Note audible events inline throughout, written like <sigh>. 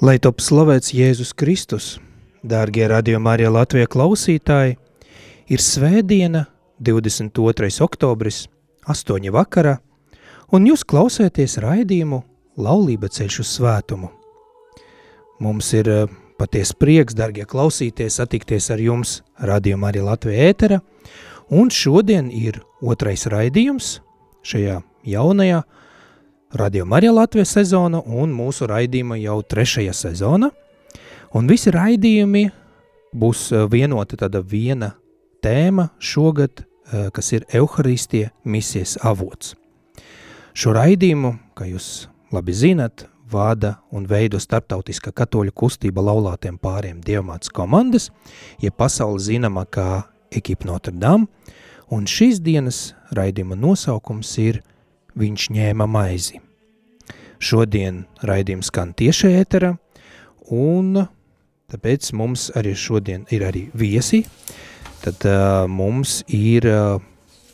Lai top slavēts Jēzus Kristus, dārgie radījumā arī Latvija klausītāji, ir svētdiena, 22. oktobris, 8. vakarā, un jūs klausēties raidījumu Laulība ceļš uz svētumu. Mums ir eh, paties prieks, dārgie klausīties, satikties ar jums radījumā arī Latvija ētera, un šodien ir otrais raidījums šajā jaunajā Radio Marija Latvijas sezona un mūsu raidījuma jau trešajā sezona. Un visi raidījumi būs eh, vienota tāda viena tēma šogad, eh, kas ir Euharistija misijas avots. Šo raidījumu, kā jūs labi zinat, vada un veido starptautiskā katoļu kustība laulātiem pāriem dievmāts komandas, ja pasauli zināma kā ekipa Notre Dame, un šīs dienas raidījuma nosaukums ir Viņš ņēma maizi. Šodien raidījums skan tiešā ētera, un tāpēc mums arī šodien ir arī viesi. Tad uh, mums ir uh,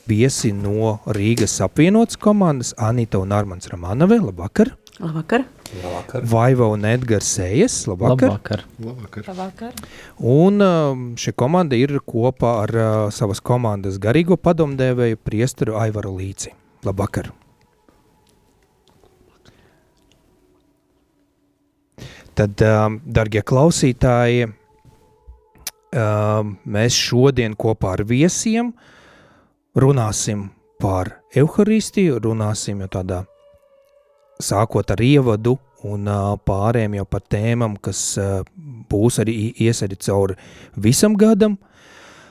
viesi no Rīgas apvienotas komandas Anita un Armans Ramanove. Labvakar! Labvakar! Labvakar. Vaiva un Edgars Sējas. Labvakar! Labvakar. Labvakar. Labvakar! Un šī komanda ir kopā ar uh, savas komandas garīgo padomdevēju priesteru Aivaru Līci. Labvakar! Tad, um, dargie klausītāji, um, mēs šodien kopā ar viesiem runāsim par Euharistiju, runāsim jau tādā sākot ar ievadu un uh, pārējiem jau par tēmām, kas uh, būs arī ies arī cauri visam gadam,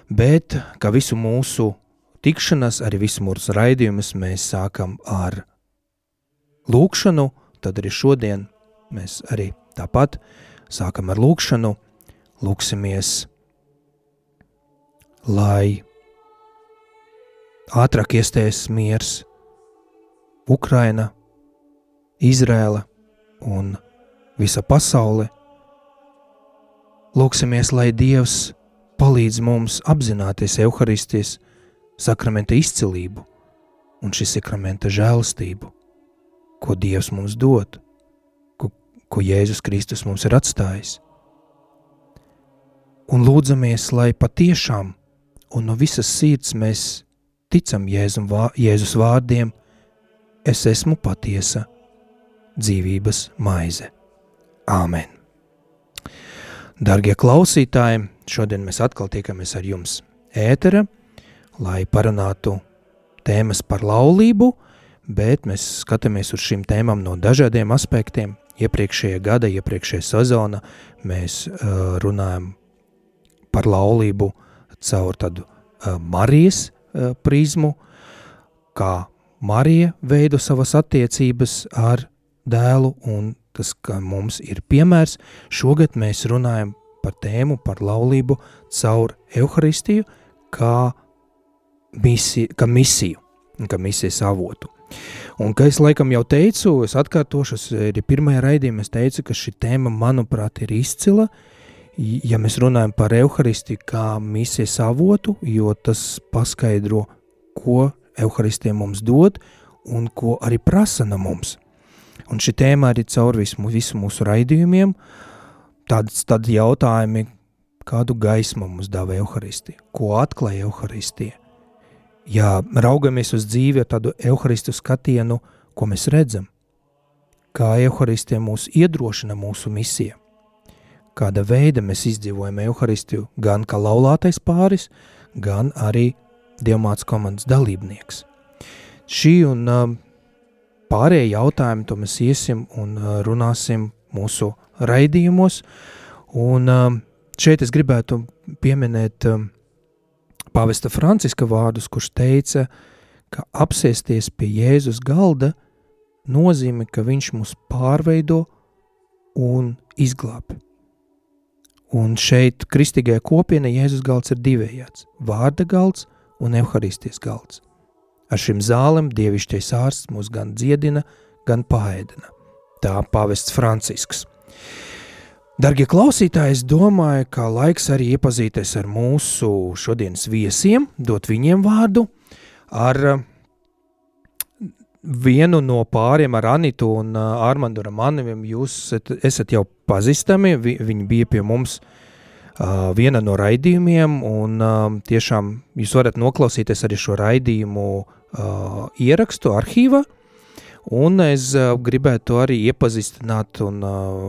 bet kā visu mūsu tikšanas, arī visu mūsu raidījumus mēs sākam ar lūkšanu, tad arī šodien mēs arī tāpat sākam ar lūkšanu, lūksimies, lai ātrāk iestājas miers Ukraina, Izrēla un visa pasaule. Lūksimies, lai Dievs palīdz mums apzināties Euharistijas sakramenta izcilību un šī sakramenta žēlastību, ko Dievs mums dod, ko, Jēzus Kristus mums ir atstājis. Un lūdzamies, lai patiešām un no visas sirds mēs ticam Jēzum, Jēzus vārdiem, es esmu patiesa dzīvības maize. Āmen! Dargie klausītāji, šodien mēs atkal tiekamies ar jums ētera, lai parunātu tēmas par laulību, bet mēs skatāmies uz šīm tēmām no dažādiem aspektiem. Iepriekšējā gada, iepriekšējā sezona mēs uh, runājam par laulību caur tādu uh, Marijas uh, prizmu, kā Marija veido savas attiecības ar dēlu, un tas, ka mums ir piemērs, šogad mēs runājam par tēmu, par laulību caur Euharistiju, kā, misi, kā misiju, kā misijas avotu. Un, kā es laikam jau teicu, es atkārtošu, arī pirmajā raidījumā es teicu, ka šī tēma, manuprāt, ir izcila, ja mēs runājam par Euharistiju kā misijas avotu, jo tas paskaidro, ko Euharistija mums dod un ko arī prasa no mums. Un šī tēma arī caur visu, visu mūsu raidījumiem, tāds, tādi jautājumi, kādu gaismu mums dāvā Euharistija, ko atklāja Euharistija. Ja raugamies uz dzīvi ar tādu Euharistu skatienu, ko mēs redzam, kā Euharistija mūs iedrošina mūsu misija, kāda veida mēs izdzīvojam Euharistiju gan kā laulātais pāris, gan arī Dievmāts komandas dalībnieks. Šī un pārējie jautājumi, to mēs iesim un runāsim mūsu raidījumos, un šeit es gribētu pieminēt uh, pavesta Franciska vārdus, kurš teica, ka apsēsties pie Jēzus galda nozīmē, ka viņš mūs pārveido un izglāb. Un šeit kristīgajā kopienā Jēzus galds ir divējāds – vārda galds un evaharistijas galds. Ar šim zālem dievišķais ārsts mūs gan dziedina, gan paēdina. Tā pavests Francisks. Dargie klausītāji, es domāju, ka laiks arī iepazīties ar mūsu šodienas viesiem, dot viņiem vārdu. Ar vienu no pāriem ar Anitu un uh, Armandu Ramanevim jūs esat, jau pazīstami, vi, viņi bija pie mums uh, viena no raidījumiem, un tiešām jūs varat noklausīties arī šo raidījumu ierakstu arhīvā, un es gribētu arī iepazīstināt un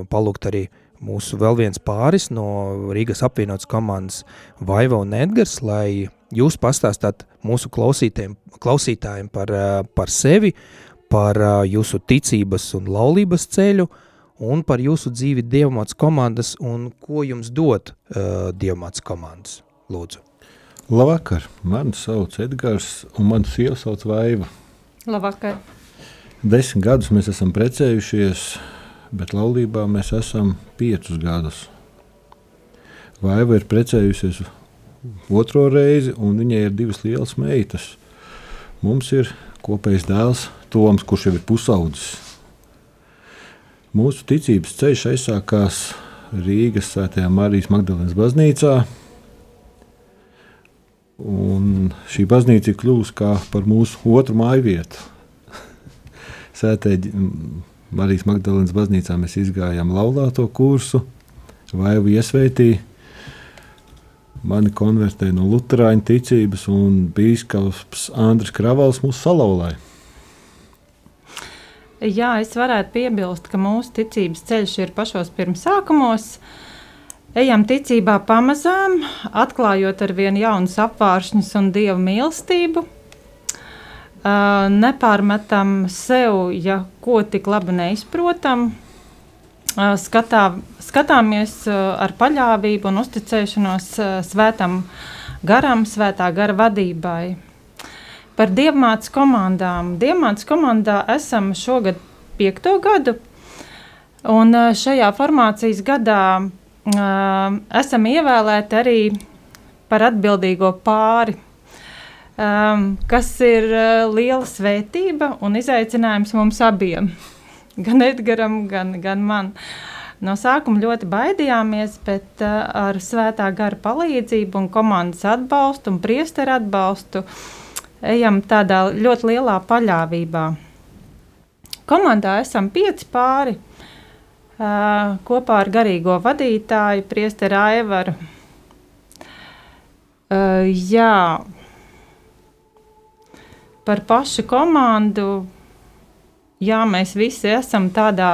palūgt arī mūsu vēl viens pāris no Rīgas apvienotas komandas Vaiva un Edgars, lai jūs pastāstāt mūsu klausītājiem par, uh, par sevi, par uh, jūsu ticības un laulības ceļu, un par jūsu dzīvi Dievmāts komandas un ko jums dod uh, Dievmāts komandas. Lūdzu. Labvakar, mani sauc Edgars un manu sievu sauc Vaiva. Labvakar. Desmit gadus mēs esam precējušies, bet laulībā mēs esam piecus gadus. Vaiva ir precējusies otro reizi, un viņai ir divas lielas meitas. Mums ir kopējs dēls Toms, kurš jau ir pusaudzis. Mūsu ticības ceļš aizsākās Rīgas Svētajā Marijas Magdalēnas baznīcā. Un šī baznīca ir kļuvusi par mūsu otru māju vietu. Sētē <laughs> Marijas Magdalēnas baznīcā mēs izgājām laulāto kursu, vaivu iesveitīju. Mani konvertēja no Lutāņu ticības, un Bīskaps Andris Kravals mūs salauzāja. Jā, es varētu piebilst, ka mūsu ticības ceļš ir pašos pirmsākumos. Ejam ticībā pamazām, atklājot ar vien jaunus apvāršņus un dievu mīlestību. Uh, nepārmetam sev, ja ko tik labi neizprotam. Uh, skatā, skatāmies uh, ar paļāvību un uzticēšanos svētam garam, svētā gara vadībai. Par dievmātes komandām. Dievmātes komandā esam šogad piekto gadu, un šajā formācijas gadā esam ievēlēti arī par atbildīgo pāri, um, kas ir uh, liela svētība un izaicinājums mums abiem. <laughs> Gan Edgars, gan, gan man. No sākuma ļoti baidījāmies, bet uh, ar svētā gara palīdzību un komandas atbalstu un priesteru atbalstu ejam tādā ļoti lielā paļāvībā. Komandā esam pieci pāri uh, kopā ar garīgo vadītāju, Priesteru Aivaru. Uh, jā, par pašu komandu. Jā, mēs visi esam tādā,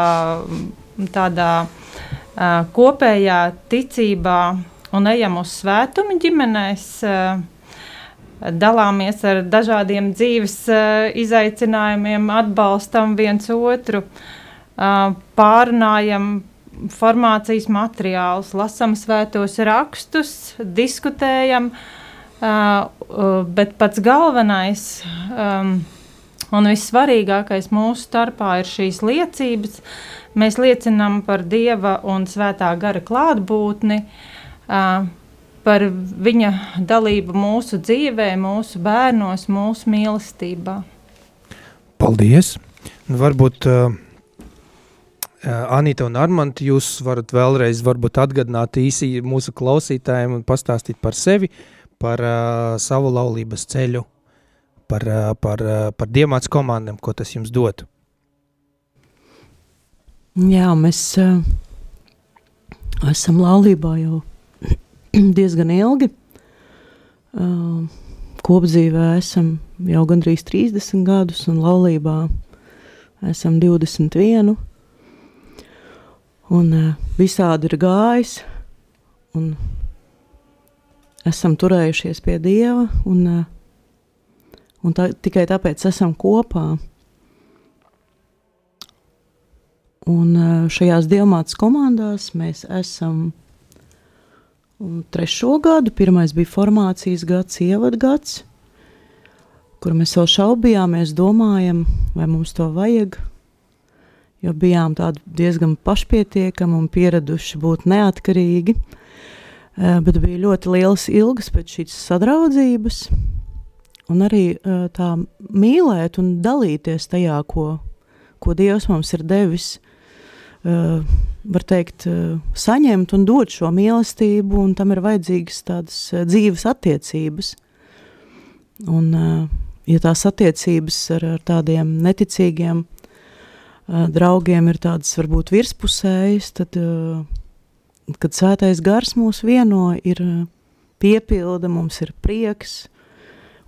tādā uh, kopējā ticībā un ejam uz svētumu ģimenēs. Uh, dalāmies ar dažādiem dzīves uh, izaicinājumiem, atbalstam viens otru, uh, pārunājam formācijas materiālus, lasām svētos rakstus, diskutējam. Uh, bet pats galvenais un vissvarīgākais mūsu starpā ir šīs liecības. Mēs liecinām par dieva un svētā gara klātbūtni. Uh, par viņa dalību mūsu dzīvē, mūsu bērnos, mūsu mīlestībā. Paldies! Nu, varbūt uh, Anita un Armand, jūs varat vēlreiz varbūt atgādināt īsi mūsu klausītājiem un pastāstīt par sevi, par uh, savu laulības ceļu, par, uh, par, uh, par diemāts komandām, ko tas jums dotu. Jā, mēs uh, esam laulībā jau <clears throat> diezgan ilgi. Uh, kopdzīvē esam jau gandrīz 30 gadus, un laulībā esam 21. Un uh, visādi ir gājis, un esam turējušies pie Dieva, un, uh, un tā, tikai tāpēc esam kopā. Un uh, šajās diamātas komandās mēs esam Un trešo gadu, pirmais bija formācijas gads, ievadgads, kur mēs vēl šaubījāmies, domājam, vai mums to vajag. Jo bijām diezgan pašpietiekami un pieraduši būt neatkarīgi. Eh, bet bija ļoti liels ilgas pēc šīs sadraudzības, un arī eh, tā mīlēt un dalīties tajā, ko, ko Dievs mums ir devis. Uh, var teikt, eh, saņemt un dot šo mīlestību, un tam ir vajadzīgas tādas eh, dzīves attiecības. Un, eh, ja tās attiecības ar, ar tādiem neticīgiem draugiem ir tādas varbūt virspusējas, tad, uh, kad svētais gars mūs vieno, ir piepilda, mums ir prieks,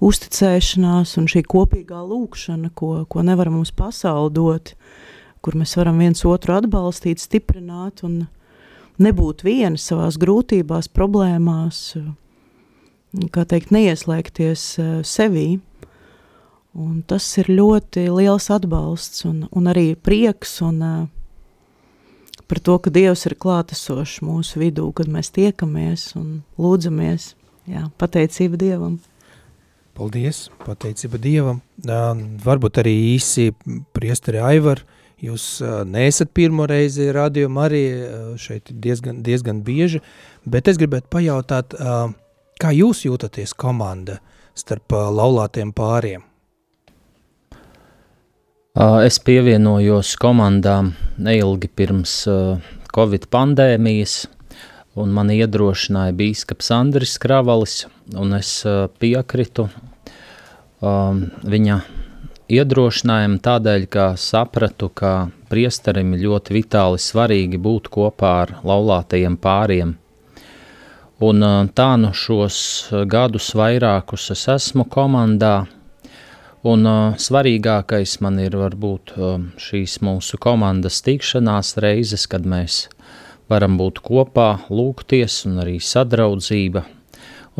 uzticēšanās un šī kopīgā lūkšana, ko, ko nevar mums pasauli dot, kur mēs varam viens otru atbalstīt, stiprināt un nebūt vieni savās grūtībās, problēmās, kā teikt, neieslēgties sevī. Un tas ir ļoti liels atbalsts un, un arī prieks un uh, par to, ka Dievs ir klātesošs mūsu vidū, kad mēs tiekamies un lūdzamies. Jā, pateicība Dievam. Paldies, pateicība Dievam. Varbūt arī īsi priesteri Aivar, jūs neesat pirmo reizi radiom arī šeit diezgan, diezgan bieži, bet es gribētu pajautāt, kā jūs jūtaties komanda starp laulātiem pāriem? Es pievienojos komandām neilgi pirms Covid pandēmijas, un man iedrošināja bīskaps Andris Kravalis, un es piekritu viņa iedrošinājumu tādēļ, ka sapratu, ka priesterim ļoti vitāli svarīgi būt kopā ar laulātajiem pāriem. Un tā nu šos gadus vairākus es esmu komandā, Un uh, svarīgākais man ir varbūt uh, šīs mūsu komandas tikšanās reizes, kad mēs varam būt kopā, lūgties un arī sadraudzība.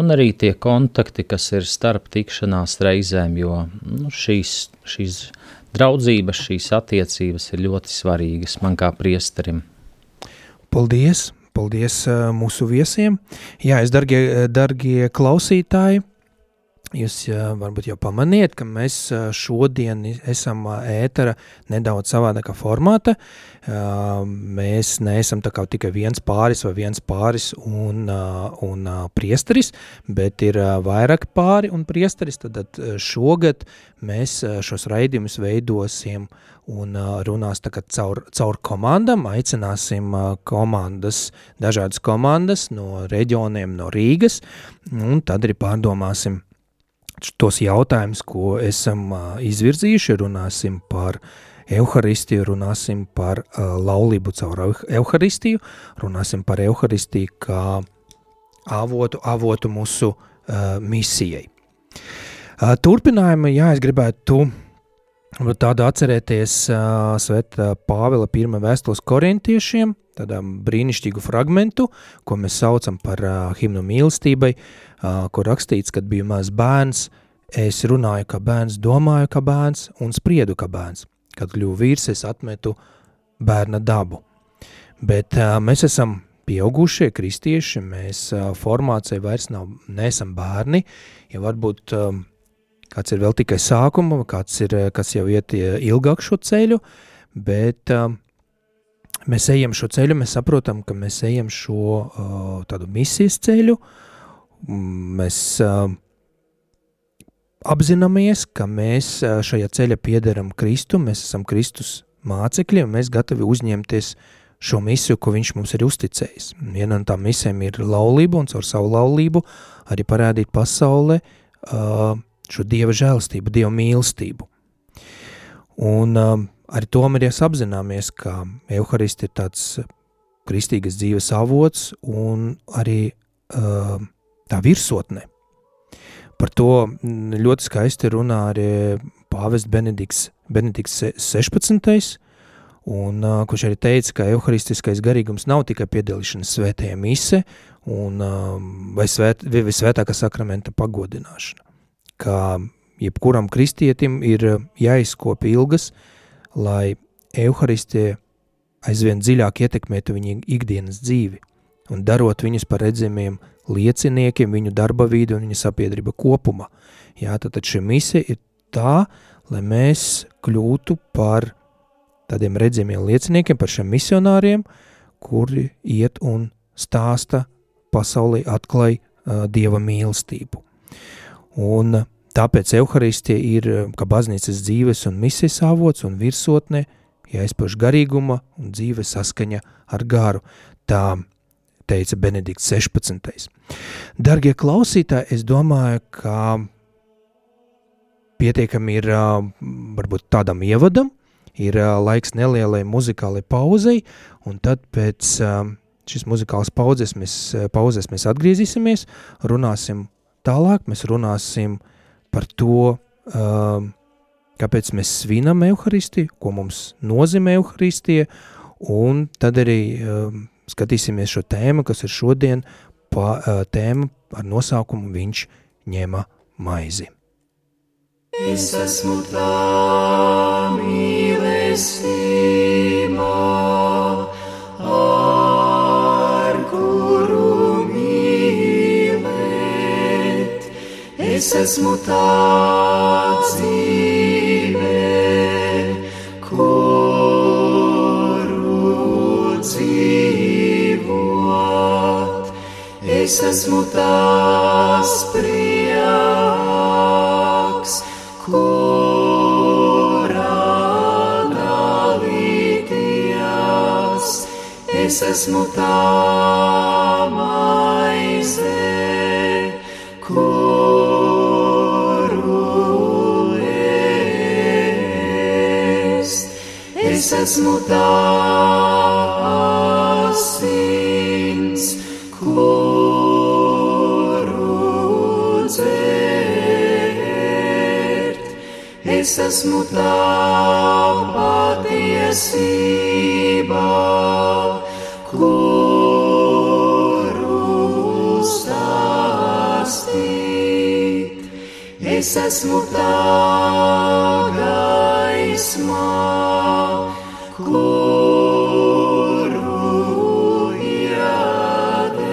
Un arī tie kontakti, kas ir starp tikšanās reizēm, jo nu, šīs, šīs draudzības, šīs attiecības ir ļoti svarīgas man kā priesterim. Paldies! Paldies uh, mūsu viesiem! Jā, es, dargie, dargie klausītāji, Jūs varbūt jau pamaniet, ka mēs šodien esam ētera nedaudz savādākā formāta. Mēs neesam tikai viens pāris vai viens pāris un, un priesteris, bet ir vairāk pāri un priesteris. Tad šogad mēs šos raidījumus veidosim un runās caur, caur komandam, aicināsim komandas, dažādas komandas no reģioniem, no Rīgas, un tad arī pārdomāsim, tos jautājumus, ko esam izvirzījuši, runāsim par Euharistiju, runāsim par laulību caur Euharistiju, runāsim par Euharistiju kā avotu, avotu mūsu uh, misijai. Uh, turpinājumā, jā, es gribētu tādu atcerēties uh, Svētā Pāvila pirmā vēstules korintiešiem, tādu brīnišķīgu fragmentu, ko mēs saucam par uh, himnu mīlestībai, uh, kur rakstīts, kad biju maz bērns, es runāju kā bērns, domāju kā bērns un spriedu kā bērns. Kad kļuvu vīrs, es atmetu bērna dabu. Bet uh, mēs esam pieaugušie kristieši, mēs uh, formācija vairs nav, neesam bērni, ja varbūt uh, kāds ir vēl tikai sākuma, kāds, ir, kas jau iet ilgāk šo ceļu, bet uh, mēs ejam šo ceļu, mēs saprotam, ka mēs ejam šo uh, tādu misijas ceļu, mēs uh, apzināmies, ka mēs uh, šajā ceļa piederam Kristu, mēs esam Kristus mācekļi un mēs gatavi uzņemties šo misiju, ko viņš mums ir uzticējis. Viena no tām misijām ir laulība un caur savu laulību arī parādīt pasaulē uh, šo Dieva žēlstību, Dieva mīlestību. Un uh, Arī to mēs apzināmies, ka Euharisti ir tāds kristīgas dzīves avots un arī uh, tā virsotne. Par to ļoti skaisti runā arī pāvests Benedikts, Benedikts 16. Un, uh, kurš arī teica, ka evharistiskais garīgums nav tikai piedalīšanās svētajā mise un, uh, vai, svēt, vai svētākā sakramenta pagodināšana. Ka jebkuram kristietim ir jāizkopja ilgas uh, lai evaharistija aizvien dziļāk ietekmētu viņa ikdienas dzīvi un darot viņus par redzamiem lieciniekiem viņu darba vīdu un viņa sabiedrība kopumā. Jā, tad šī misija ir tā, lai mēs kļūtu par tādiem redzamiem lieciniekiem, par šiem misionāriem, kuri iet un stāsta pasaulē atklāj uh, Dieva mīlestību. Un uh, Tāpēc evaharistija ir eh, kā baznīcas dzīves un misijas avots un virsotne, jāizpauž garīguma un dzīve saskaņa ar garu. Tā teica Benedikts 16. Dargie klausītāji, es domāju, ka pietiekami ir varbūt tādam ievadam, ir laiks nelielai muzikālai pauzei, un tad pēc šīs muzikālas pauzes mēs, pauzes mēs atgriezīsimies, runāsim tālāk, mēs runāsim par to, kāpēc mēs svinam Euharistiju, ko mums nozīmē Euharistija, un tad arī skatīsimies šo tēmu, kas ir šodien pa, tēma ar nosaukumu Viņš ņēma maizi. Es esmu tā mīlestība, Es esmu tā dzīve, kuru dzīvot. Es esmu tās prieks kurā dalīties. Es esmu tā maize, Es esmu tā asins, kuru dzert. Es esmu tā patiesība, kuru stāstīt. Es esmu tā gaisma, kuru iedegt.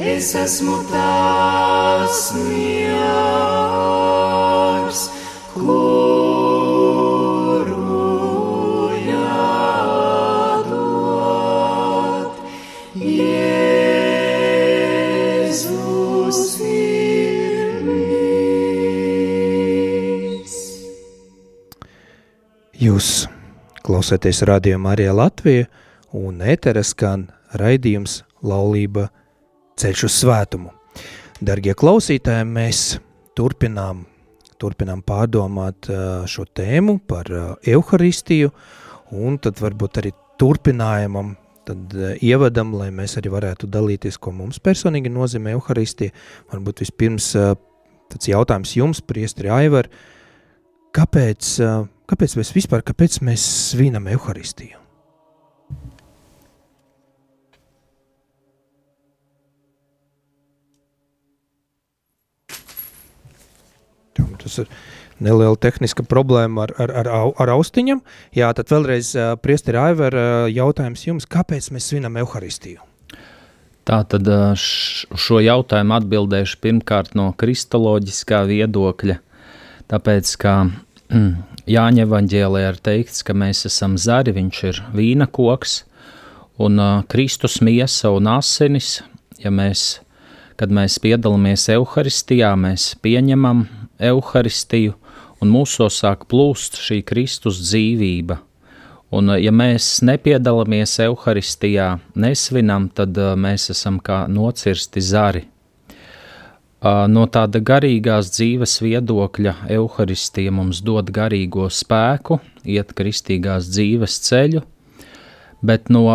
Es esmu tās miers, kuru jādod. Jēzus ir mīs. Jūs klausāties radio Marija Latvija un ētera skan raidījums laulība ceļš uz svētumu. Dargie klausītāji, mēs turpinām, turpinām pārdomāt šo tēmu par Euharistiju un tad varbūt arī turpinājumam, tad ievadam, lai mēs arī varētu dalīties, ko mums personīgi nozīmē Euharistija. Varbūt vispirms tāds jautājums jums, priestri Aivar, kāpēc, kāpēc mēs vispār, kāpēc mēs svinam Euharistiju? Jā, Tas ir neliela tehniska problēma ar, ar, ar, ar austiņam. Jā, tad vēlreiz uh, priesteri Aiver uh, jautājums jums, kāpēc mēs svinam Euharistiju? Tā tad šo jautājumu atbildēšu pirmkārt no kristoloģiskā viedokļa, tāpēc, ka <clears throat> Jāņa evaņģēlē ir teikts, ka mēs esam zari, viņš ir vīna koks, un ā, Kristus miesa un asinis, ja mēs, kad mēs piedalāmies Euharistijā, mēs pieņemam Euharistiju, un mūsos sāk plūst šī Kristus dzīvība. Un, uh, ja mēs nepiedalāmies evaharistijā, nesvinam, tad uh, mēs esam kā nocirsti zari. No tāda garīgās dzīves viedokļa evaharistija mums dod garīgo spēku, iet kristīgās dzīves ceļu, bet no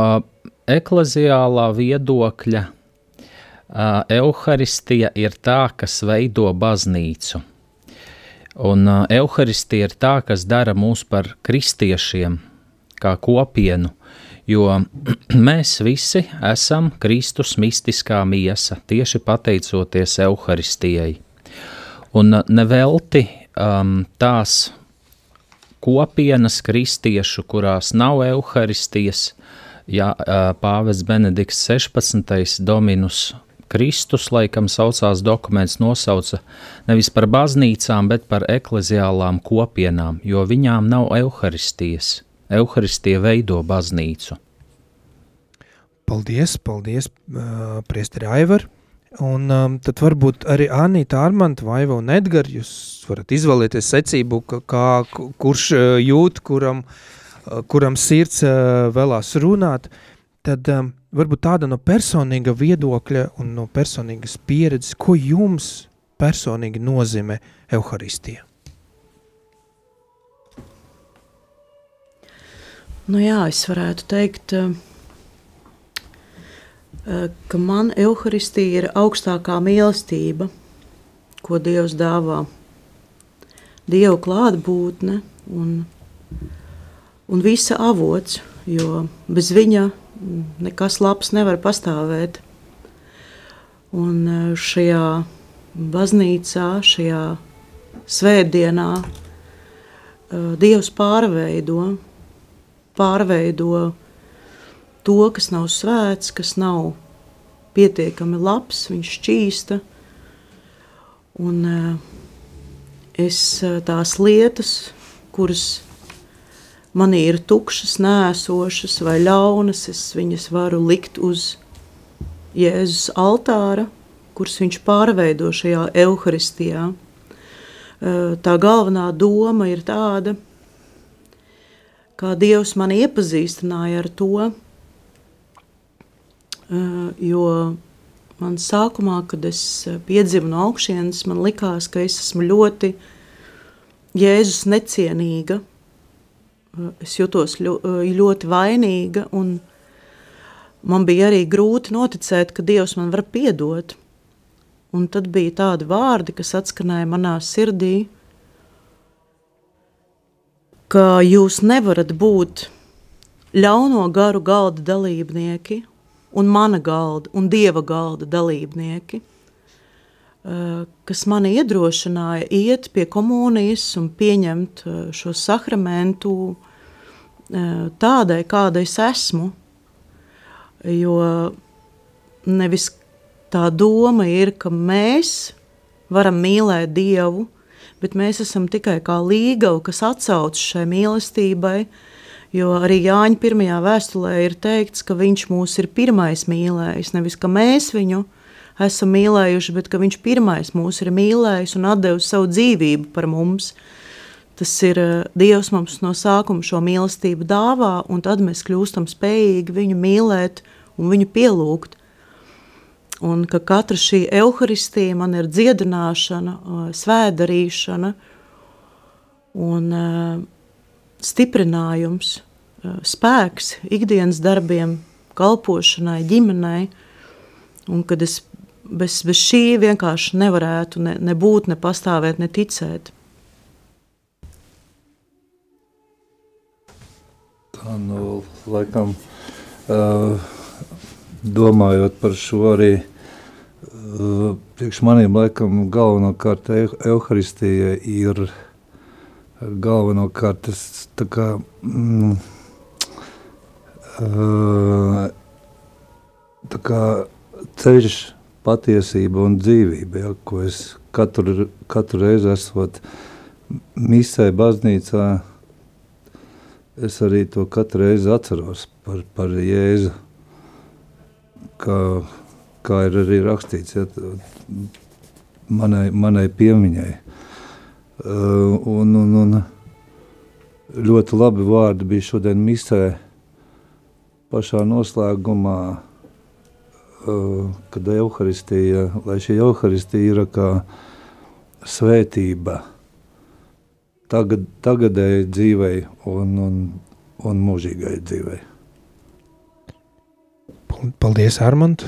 ekleziālā viedokļa evaharistija ir tā, kas veido baznīcu. Un evaharistija ir tā, kas dara mūs par kristiešiem, kā kopienu, jo <clears throat> mēs visi esam Kristus mistiskā miesa, tieši pateicoties evaharistijai. Un uh, nevelti um, tās kopienas kristiešu, kurās nav evaharistijas, ja uh, pāvests Benedikts 16. Dominus Kristus, laikam saucās dokuments, nosauca nevis par baznīcām, bet par ekleziālām kopienām, jo viņām nav evaharistijas. Euharistija veido baznīcu. Paldies, paldies, uh, priesteri Aivar. Un um, tad varbūt arī Anīta, Armanta, Vaiva un Edgar, jūs varat izvēlēties secību, kā, ku- kurš uh, jūt, kuram, uh, kuram sirds uh, vēlās runāt, tad um, varbūt tāda no personīga viedokļa un no personīgas pieredzes, ko jums personīgi nozīmē Euharistija? Nu jā, es varētu teikt, eh, eh, ka man evaharistija ir augstākā mīlestība, ko Dievs dāvā. Dieva klātbūtne un, un visa avots, jo bez viņa nekas labs nevar pastāvēt. Un eh, šajā baznīcā, šajā svētdienā Dievs pārveido pārveido to, kas nav svēts, kas nav pietiekami labs, viņš šķīsta. Un uh, es uh, tās lietas, kuras manī ir tukšas, nēsošas vai ļaunas, es viņas varu likt uz Jēzus altāra, kurus viņš pārveido šajā evaharistijā. Uh, tā galvenā doma ir tāda, kā Dievs man iepazīstināja ar to, jo man sākumā, kad es piedzimu no augšienes, man likās, ka es esmu ļoti Jēzus necienīga. Es jutos ļoti vainīga, un man bija arī grūti noticēt, ka Dievs man var piedot. Un tad bija tādi vārdi, kas atskanēja manā sirdī, ka jūs nevarat būt ļauno garu galda dalībnieki un mana galda un dieva galda dalībnieki, eh, kas mani iedrošināja iet pie komunijas un pieņemt eh, šo sakramentu eh, tādai, kāda es esmu, jo nevis tā doma ir, ka mēs varam mīlēt Dievu, bet mēs esam tikai kā līgava, kas atsauc šai mīlestībai, jo arī Jāņa pirmajā vēstulē ir teikts, ka viņš mūs ir pirmais mīlējis, nevis ka mēs viņu esam mīlējuši, bet ka viņš pirmais mūs ir mīlējis un atdevis savu dzīvību par mums. Tas ir eh, Dievs mums no sākuma šo mīlestību dāvā, un tad mēs kļūstam spējīgi viņu mīlēt un viņu pielūgt. Un ka katra šī evaharistija man ir dziedināšana, svētdarīšana un stiprinājums, spēks ikdienas darbiem, kalpošanai, ģimenei. Un kad es bez, bez šī vienkārši nevarētu ne, ne būt, ne pastāvēt, ne ticēt. Tā nu, laikam. Uh domājot par šo arī uh, priekš maniem laikam galvenokārt Euharistija ir galvenokārt tas tā kā mm, uh, tā kā ceļš patiesība un dzīvība, ja, ko es katru, katru reizi esot misē baznīcā, es arī to katru reizi atceros par, par Jēzu kā, kā ir arī rakstīts, ja, manai, manai piemiņai. Uh, un, un, un ļoti labi vārdi bija šodien misē pašā noslēgumā, uh, kad Euharistija, lai šī Euharistija ir kā svētība tagad, tagadēji dzīvei un, un, un mūžīgai dzīvei. Paldies, Armand!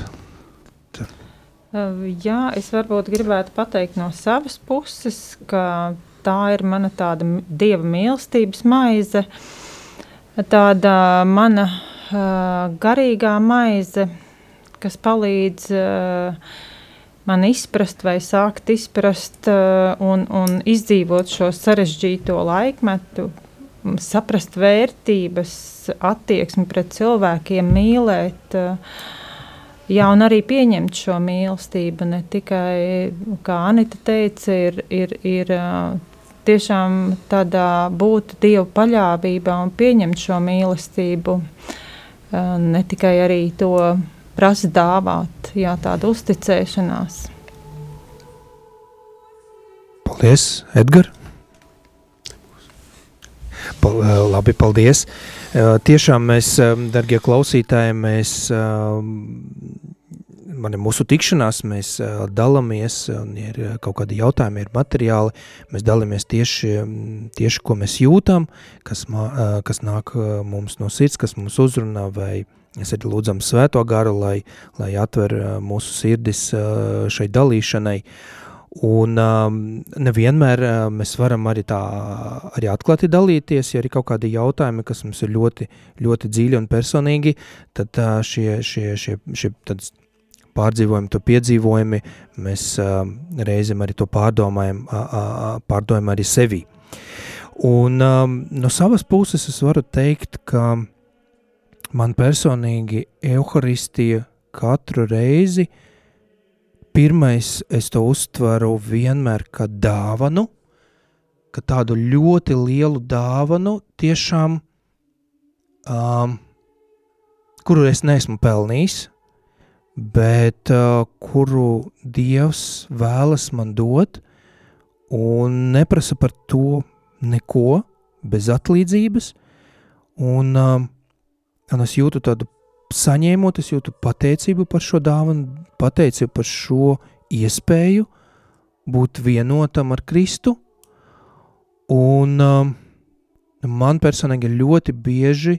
Jā, es varbūt gribētu pateikt no savas puses, ka tā ir mana tāda dieva mīlestības maize, tāda mana uh, garīgā maize, kas palīdz uh, man izprast vai sākt izprast uh, un, un izdzīvot šo sarežģīto laikmetu, saprast vērtības, attieksmi pret cilvēkiem, mīlēt. Jā, un arī pieņemt šo mīlestību. Ne tikai, kā Anita teica, ir, ir, ir tiešām tādā būt Dieva paļāvībā un pieņemt šo mīlestību. Ne tikai arī to prasa dāvāt, jā, tāda uzticēšanās. Paldies, Edgars! Pal, labi, paldies. Tiešām mēs, darbie klausītāji, mēs man ir mūsu tikšanās, mēs uh, dalāmies, un ir uh, kaut kādi jautājumi, ir materiāli, mēs dalāmies tieši, tieši ko mēs jūtam, kas, uh, kas nāk uh, mums no sirds, kas mums uzrunā, vai es arī lūdzam svēto garu, lai, lai atver uh, mūsu sirdis uh, šai dalīšanai, Un um, nevienmēr uh, mēs varam arī tā arī atklāti dalīties, ja ir kaut kādi jautājumi, kas mums ir ļoti, ļoti dziļi un personīgi, tad uh, šie, šie, šie, šie pārdzīvojumi, to piedzīvojumi, mēs uh, reizēm arī to pārdomājam, uh, uh, pārdomājam arī sevi. Un um, no savas puses es varu teikt, ka man personīgi evaharistija katru reizi uh, Pirmais, es to uztveru vienmēr kā dāvanu, kā tādu ļoti lielu dāvanu, tiešām, um, kuru es neesmu pelnījis, bet uh, kuru Dievs vēlas man dot, un neprasa par to neko bez atlīdzības. Un, um, un es jūtu tādu saņēmot, es jūtu pateicību par šo dāvanu, pateicību par šo iespēju būt vienotam ar Kristu. Un um, man personīgi ļoti bieži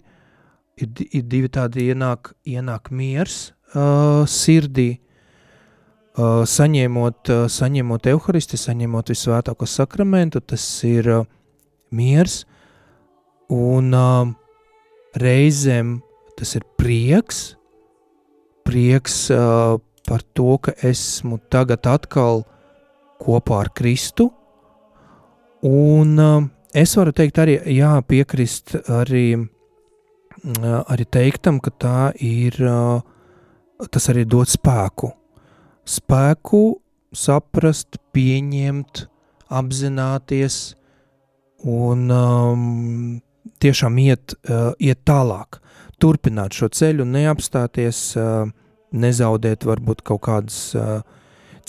ir, ir divi tādi ienāk, ienāk miers uh, sirdī, uh, saņemot, uh, saņemot evharisti, saņemot visvētāko sakramentu, tas ir uh, miers un uh, reizēm tas ir prieks, prieks uh, par to, ka esmu tagad atkal kopā ar Kristu. Un uh, es varu teikt, arī jā, piekrist arī, uh, arī teiktam, ka tā ir, uh, tas arī dod spēku. Spēku saprast, pieņemt, apzināties un um, tiešām iet, uh, iet tālāk turpināt šo ceļu, neapstāties, nezaudēt varbūt kaut kādas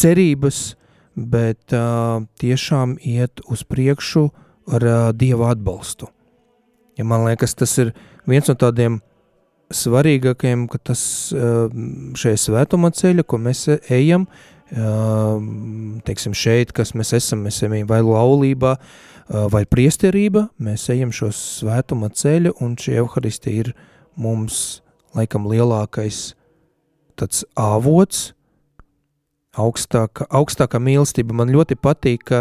cerības, bet tiešām iet uz priekšu ar Dieva atbalstu. Ja man liekas, tas ir viens no tādiem svarīgākajiem, ka tas šajā svētuma ceļa, ko mēs ejam, teiksim šeit, kas mēs esam, mēs ejam vai laulībā, vai priesterība, mēs ejam šo svētuma ceļu, un šī evharistija ir mums laikam lielākais tāds avots, augstāka, augstākā mīlestība. Man ļoti patīk,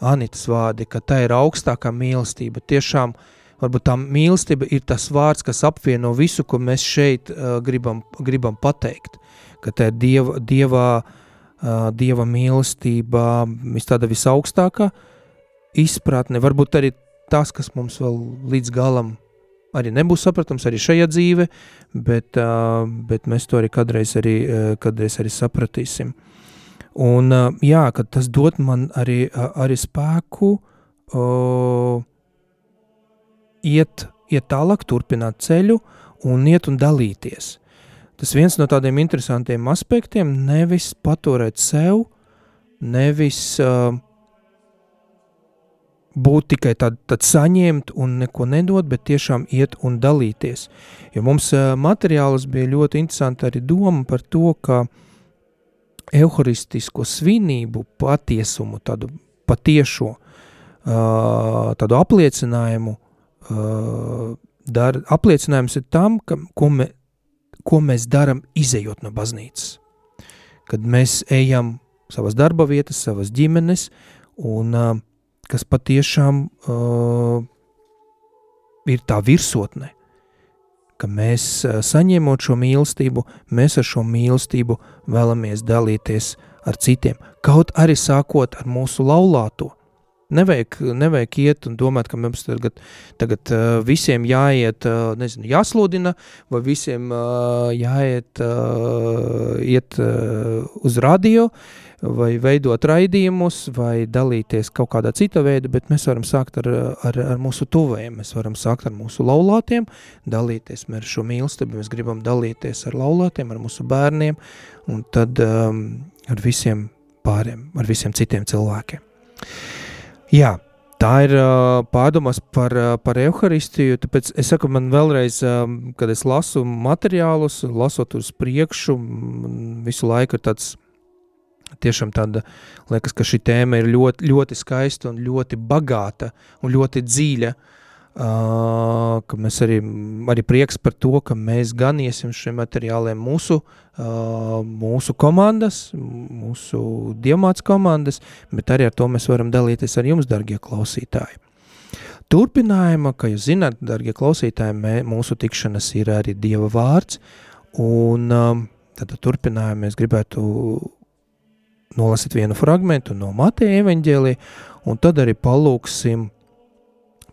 Anitas vārdi, ka tā ir augstākā mīlestība. Tiešām, varbūt tā mīlestība ir tas vārds, kas apvieno visu, ko mēs šeit uh, gribam, gribam pateikt. Ka tā ir dieva, dievā, uh, dieva mīlestība, vis tāda visaugstākā izpratne. Varbūt arī tas, kas mums vēl līdz galam arī nebūs saprotams arī šajā dzīve, bet, bet mēs to arī kādreiz arī, kādreiz arī sapratīsim. Un jā, kad tas dod man arī, arī spēku uh, iet, iet tālāk, turpināt ceļu un iet un dalīties. Tas viens no tādiem interesantiem aspektiem nevis paturēt sev, nevis uh, būt tikai tad saņemt un neko nedot, bet tiešām iet un dalīties. Jo mums materiāls bija ļoti interesanti arī doma par to, ka evharistisko svinību patiesumu, tādu patiešo, tādu apliecinājumu, dar, apliecinājums ir tam, ka, ko, me, ko mēs darām izējot no baznīcas. Kad mēs ejam savas darba vietas, savas ģimenes un uh, kas patiešām uh, ir tā virsotne, ka mēs saņemot šo mīlestību, mēs ar šo mīlestību vēlamies dalīties ar citiem, kaut arī sākot ar mūsu laulāto. Nevajag, nevajag iet un domāt, ka mums tagad, tagad uh, visiem jāiet, uh, nezinu, jāsludina, vai visiem uh, jāiet uh, iet, uh, uz radio, vai veidot raidījumus, vai dalīties kaut kādā cita veida, bet mēs varam sākt ar, ar, ar mūsu tuvējiem, mēs varam sākt ar mūsu laulātiem, dalīties ar šo mīlestību, mēs gribam dalīties ar laulātiem, ar mūsu bērniem, un tad um, ar visiem pāriem, ar visiem citiem cilvēkiem. Jā, Tā ir uh, pārdomas par, uh, par evaharistiju. Tāpēc es saku, man vēlreiz, uh, kad es lasu materiālus, lasot uz priekšu, visu laiku ir tāds tiešām tāda, liekas, ka šī tēma ir ļoti, ļoti skaista un ļoti bagāta un ļoti dziļa. Uh, ka mēs arī, arī prieks par to, ka mēs gan iesim šiem materiāliem mūsu, uh, mūsu komandas, mūsu diamāts komandas, bet arī ar to mēs varam dalīties ar jums, dargie klausītāji. Turpinājumā, kā jūs zināt, dargie klausītāji, mē, mūsu tikšanas ir arī Dieva vārds, un um, tad turpinājumā mēs gribētu nolasīt vienu fragmentu no Mateja evaņģēlī, un tad arī palūksim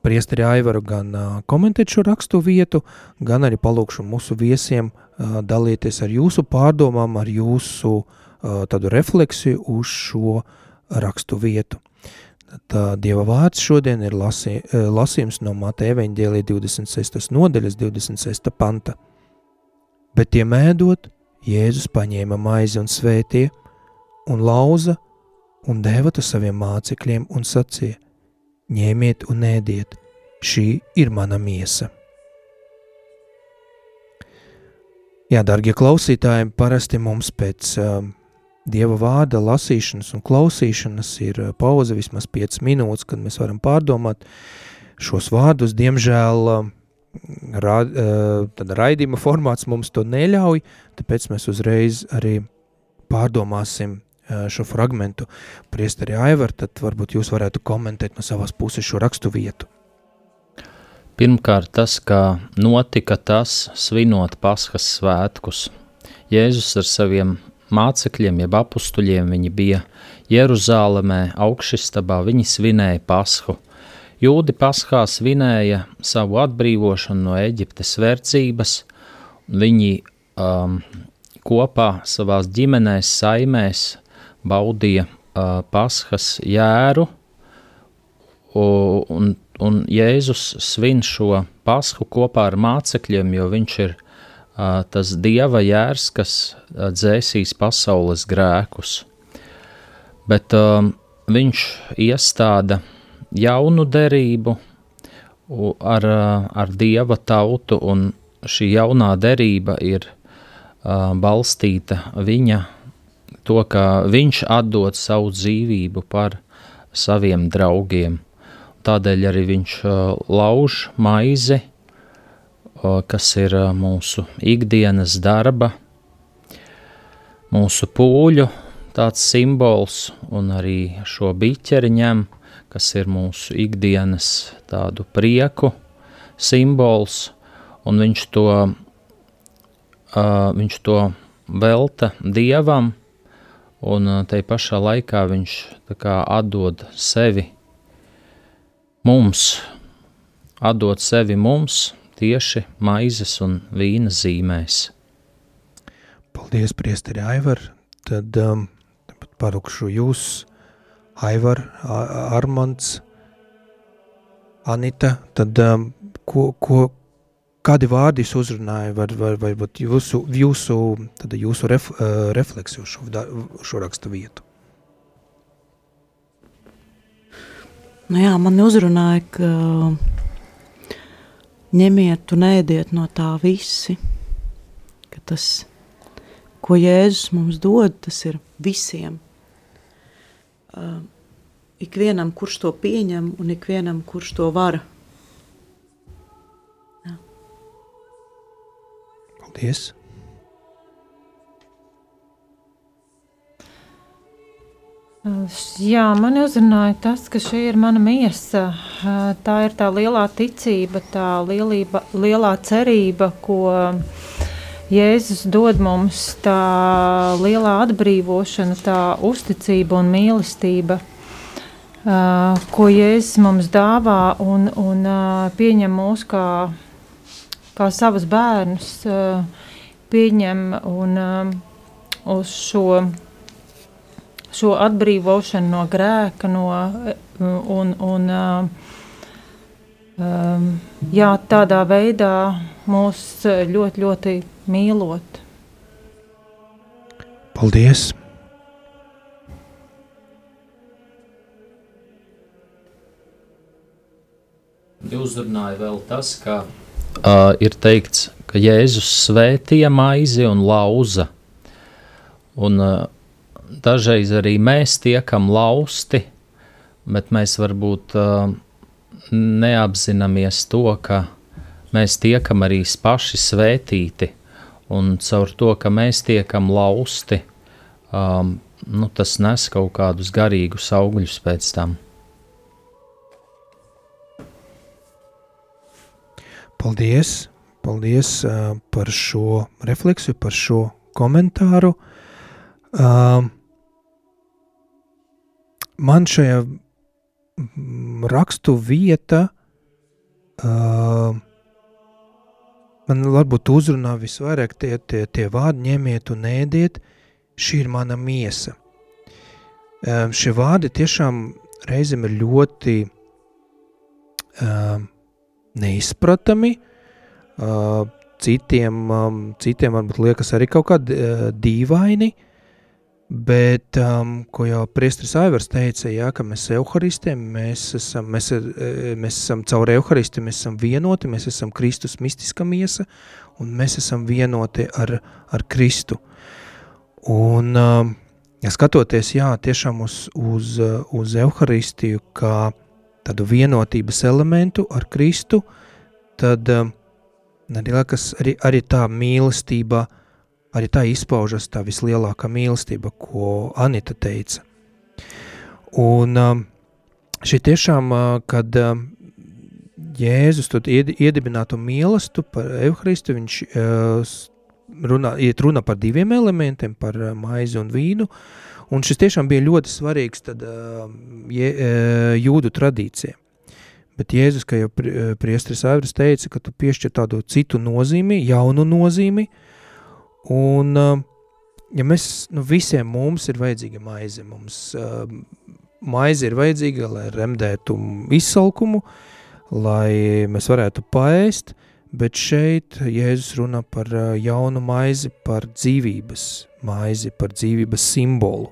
priesteri Aivaru gan komentēt šo rakstu vietu, gan arī palūkšu mūsu viesiem dalīties ar jūsu pārdomām, ar jūsu tādu refleksiju uz šo rakstu vietu. Tā Dieva vārds šodien ir lasi, lasījums no Mateja evaņģēlī 26. nodaļas 26. panta. Bet tiem ēdot, Jēzus paņēma maizi un svētie, un lauza, un deva to saviem mācekļiem un sacīja, ņēmiet un ēdiet, šī ir mana miesa. Jā, darbie klausītāji, parasti mums pēc uh, dieva vārda lasīšanas un klausīšanas ir uh, pauze vismaz 5 minūtes, kad mēs varam pārdomāt šos vārdus. Diemžēl uh, ra, uh, raidījuma formāts mums to neļauj, tāpēc mēs uzreiz arī pārdomāsim šo fragmentu. Priesteri Aivar, tad varbūt jūs varētu komentēt no savas puses šo rakstu vietu. Pirmkārt, tas, kā notika tas, svinot Paskas svētkus. Jēzus ar saviem mācekļiem, jeb apstuļiem, viņi bija Jeruzālēmē, augšstabā, viņi svinēja Pasku. Jūdi Paskā svinēja savu atbrīvošanu no Eģiptes verdzības, viņi um, kopā savās ģimenēs, saimēs baudīja uh, paskas jēru, un, un Jēzus svin šo pasku kopā ar mācekļiem, jo viņš ir uh, tas dieva jērs, kas uh, dzēsīs pasaules grēkus. Bet uh, viņš iestāda jaunu derību ar, ar dieva tautu, un šī jaunā derība ir uh, balstīta viņa to, ka viņš atdod savu dzīvību par saviem draugiem. Tādēļ arī viņš uh, lauž maizi, uh, kas ir uh, mūsu ikdienas darba, mūsu pūļu tāds simbols, un arī šo biķeri ņem, kas ir mūsu ikdienas tādu prieku simbols, un viņš to, uh, viņš to velta dievam, un tai pašā laikā viņš atdod sevi mums, atdod sevi mums tieši maizes un vīna zīmēs. Paldies, Priesteri Aivar. Tad um, parukšu jūs, Aivar, Armands, Anita. Tad um, ko, ko, kādi vārdi jūs uzrunāja, vai, vai, vai jūsu, jūsu, jūsu ref, uh, refleksiju šo, šo rakstu vietu? Nu jā, man uzrunāja, ka ņemiet un ēdiet no tā visi, ka tas, ko Jēzus mums dod, tas ir visiem. Uh, ikvienam, kurš to pieņem, un ikvienam, kurš to var. Paldies! Jā, man uzrunāja tas, ka šī ir mana miesa. Tā ir tā lielā ticība, tā lielība, lielā cerība, ko Jēzus dod mums, tā lielā atbrīvošana, tā uzticība un mīlestība, ko Jēzus mums dāvā un, un pieņem mūs kā kā savus bērnus pieņem un uz šo, šo atbrīvošanu no grēka, no, un, un jā, tādā veidā mūs ļoti, ļoti mīlot. Uzrunāja vēl tas, ka uh, ir teikts, ka Jēzus svētīja maizi un lauza. Un, uh, dažreiz arī mēs tiekam lausti, bet mēs varbūt uh, neapzināmies to, ka mēs tiekam arī paši svētīti. Un caur to, ka mēs tiekam lausti, um, nu, tas nes kaut kādus garīgus augļus pēc tam. Paldies! Paldies uh, par šo refleksiju, par šo komentāru. Uh, man šajā rakstu vieta uh, man varbūt uzrunā visvairāk tie, tie, tie vārdi ņemiet un ēdiet, šī ir mana miesa. Um, šie vārdi tiešām reizēm ir ļoti um, neizpratami, citiem, citiem varbūt liekas arī kaut uh, dīvaini, bet, ko jau priestris Aivars teica, jā, ka mēs euharistiem, mēs esam, mēs, mēs esam caur euharisti, mēs esam vienoti, mēs esam Kristus mistiska miesa, un mēs esam vienoti ar, ar Kristu. Un, ja skatoties, jā, tiešām uz, uz, uz euharistiju, kā tādu vienotības elementu ar Kristu, tad um, arī, liekas, arī, arī tā mīlestība, arī tā izpaužas tā vislielākā mīlestība, ko Anita teica. Un um, šī tiešām, uh, kad um, Jēzus ied, iedibinātu mīlestību par Evharistu, viņš uh, runā, iet runa par diviem elementiem, par uh, maizi un vīnu, un šis tiešām bija ļoti svarīgs tad, je, jūdu tradīcijai. Bet Jēzus, kā jau priestris Aivris teica, ka tu piešķir tādu citu nozīmi, jaunu nozīmi, un ja mēs, nu visiem mums ir vajadzīga maize, mums maize ir vajadzīga, lai remdētu izsalkumu, lai mēs varētu paēst, bet šeit Jēzus runā par jaunu maizi, par dzīvības maizi, par dzīvības simbolu.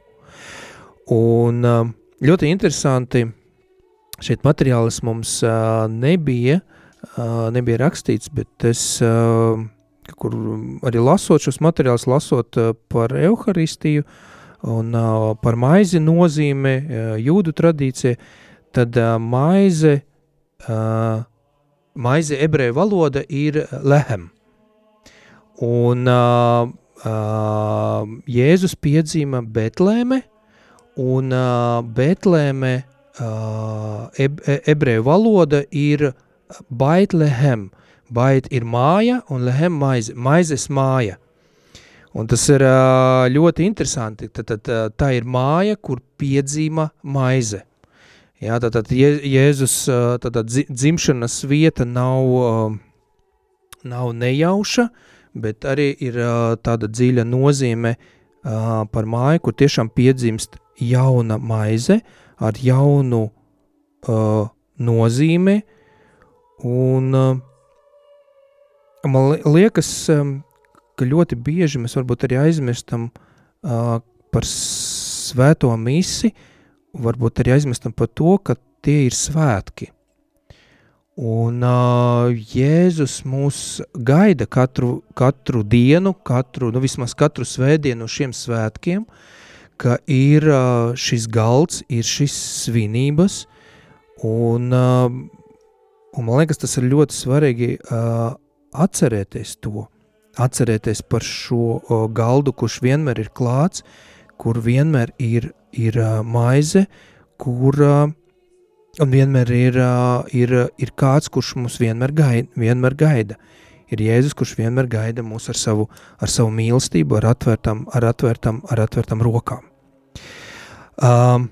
Un uh, ļoti interesanti, šeit materiālis mums uh, nebija, uh, nebija rakstīts, bet es, uh, kur arī lasot šos materiālus, lasot uh, par Euharistiju un uh, par maizi nozīme uh, jūdu tradīcija, tad uh, maize, uh, maize ebreju valoda ir lehem. Un uh, uh, Jēzus piedzīma Betlēme, un uh, Betlēme uh, eb, ebreju valoda ir baitlehem. Bait ir māja un lehem maize, maizes māja. Un tas ir uh, ļoti interesanti. Tad, tad, tā ir māja, kur piedzīma maize. Jā, tātad Jēzus tātad dzimšanas vieta nav, nav nejauša, bet arī ir tāda dziļa nozīme par māju, kur tiešām piedzimst jauna maize, ar jaunu uh, nozīmi, un uh, man liekas, um, ka ļoti bieži mēs varbūt arī aizmirstam uh, par svēto misi, varbūt arī aizmirstam par to, ka tie ir svētki. Un uh, Jēzus mūs gaida katru, katru dienu, katru, nu vismaz katru svētdienu šiem svētkiem, uh, ka ir šis galds, ir šis svinības, un, un man liekas, tas ir ļoti svarīgi atcerēties to, atcerēties par šo galdu, kurš vienmēr ir klāts, kur vienmēr ir, ir maize, kur vienmēr ir, ir, ir kāds, kurš mums vienmēr gaida, vienmēr gaida. Ir Jēzus, kurš vienmēr gaida mūs ar savu, ar savu mīlestību, ar atvērtām, ar atvērtām, ar atvērtām rokām. Um,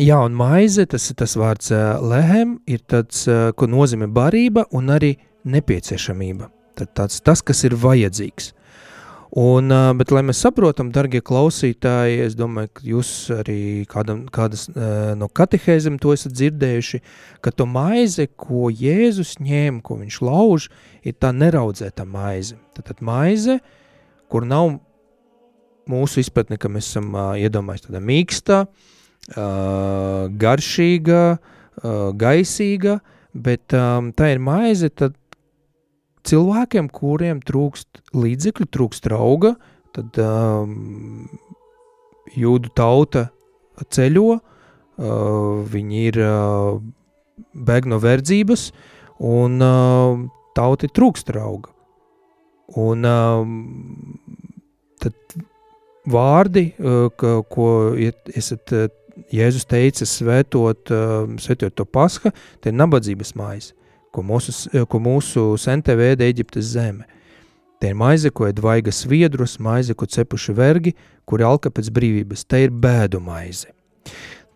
jā, un maize, tas ir tas vārds uh, lehem, ir tāds, uh, ko nozīmē barība un arī nepieciešamība. Tad tāds, tas, kas ir vajadzīgs. Un, bet, lai mēs saprotam, darbie klausītāji, es domāju, ka jūs arī kādam, kādas no katehēzēm to esat dzirdējuši, ka to maize, ko Jēzus ņēma, ko viņš lauž, ir tā neraudzēta maize. Tad, maize, kur nav mūsu izpratne, ka mēs esam uh, iedomājuši tāda mīksta, garšīga, gaisīga, bet tā ir maize tad cilvēkiem, kuriem trūkst līdzekļu, trūkst drauga, tad um, jūdu tauta ceļo, uh, viņi ir uh, bēg no verdzības, un uh, tauti trūkst drauga. Un uh, tad vārdi, uh, ka, ko esat uh, Jēzus teica, svētot, uh, svētot to pasha, te ir nabadzības maize, ko mūsu, ko mūsu sente vēda Eģiptes zeme. Te ir maize, ko ēd vaiga sviedrus, maize, ko cepuši vergi, kuri alka pēc brīvības. Te ir bēdu maize.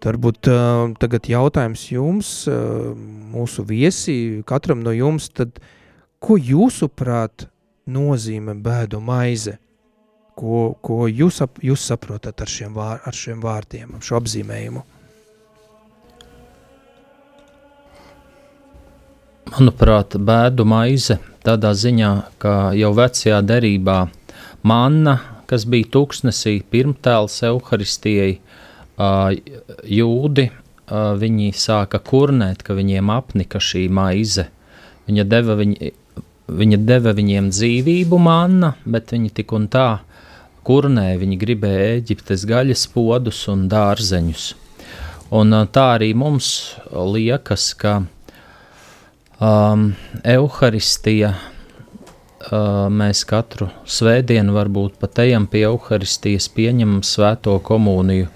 Varbūt uh, tagad jautājums jums, uh, mūsu viesi, katram no jums, tad ko jūsuprāt nozīmē bēdu maize? Ko, ko jūs, ap, jūs saprotat ar šiem, vār, ar šiem vārdiem, ar šo apzīmējumu? Manuprāt, bēdu maize tādā ziņā, ka jau vecajā derībā manna, kas bija tūkstnesī pirmtēls Euharistijai, jūdi, viņi sāka kurnēt, ka viņiem apnika šī maize. Viņa deva, viņi, viņa deva viņiem dzīvību manna, bet viņi tik un tā kurnē, viņi gribēja Eģiptes gaļas podus un dārzeņus. Un tā arī mums liekas, ka um, Euharistija, uh, mēs katru svētdienu varbūt pat ejam pie Euharistijas, pieņemam svēto komuniju,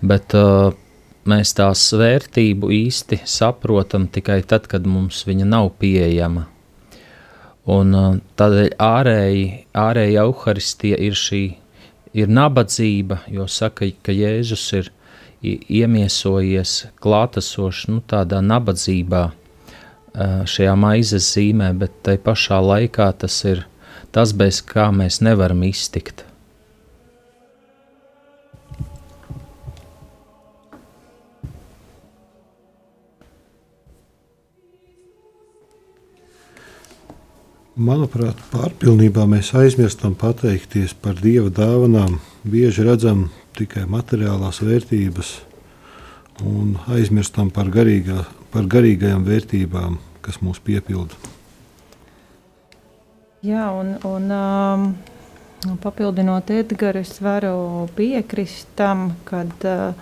bet uh, mēs tās vērtību īsti saprotam tikai tad, kad mums viņa nav pieejama. Un uh, tādēļ ārēji, ārēji Euharistija ir šī ir nabadzība, jo saka, ka Jēzus ir iemiesojies klātesoši nu, tādā nabadzībā šajā maizes zīmē, bet tai pašā laikā tas ir tas, bez kā mēs nevaram iztikt. Manuprāt, pārpilnībā mēs aizmirstam pateikties par Dieva dāvanām. Bieži redzam tikai materiālās vērtības un aizmirstam par, garīgā, par garīgajām vērtībām, kas mūs piepilda. Jā, un, un um, papildinot Edgars, es varu piekrist tam, kad uh,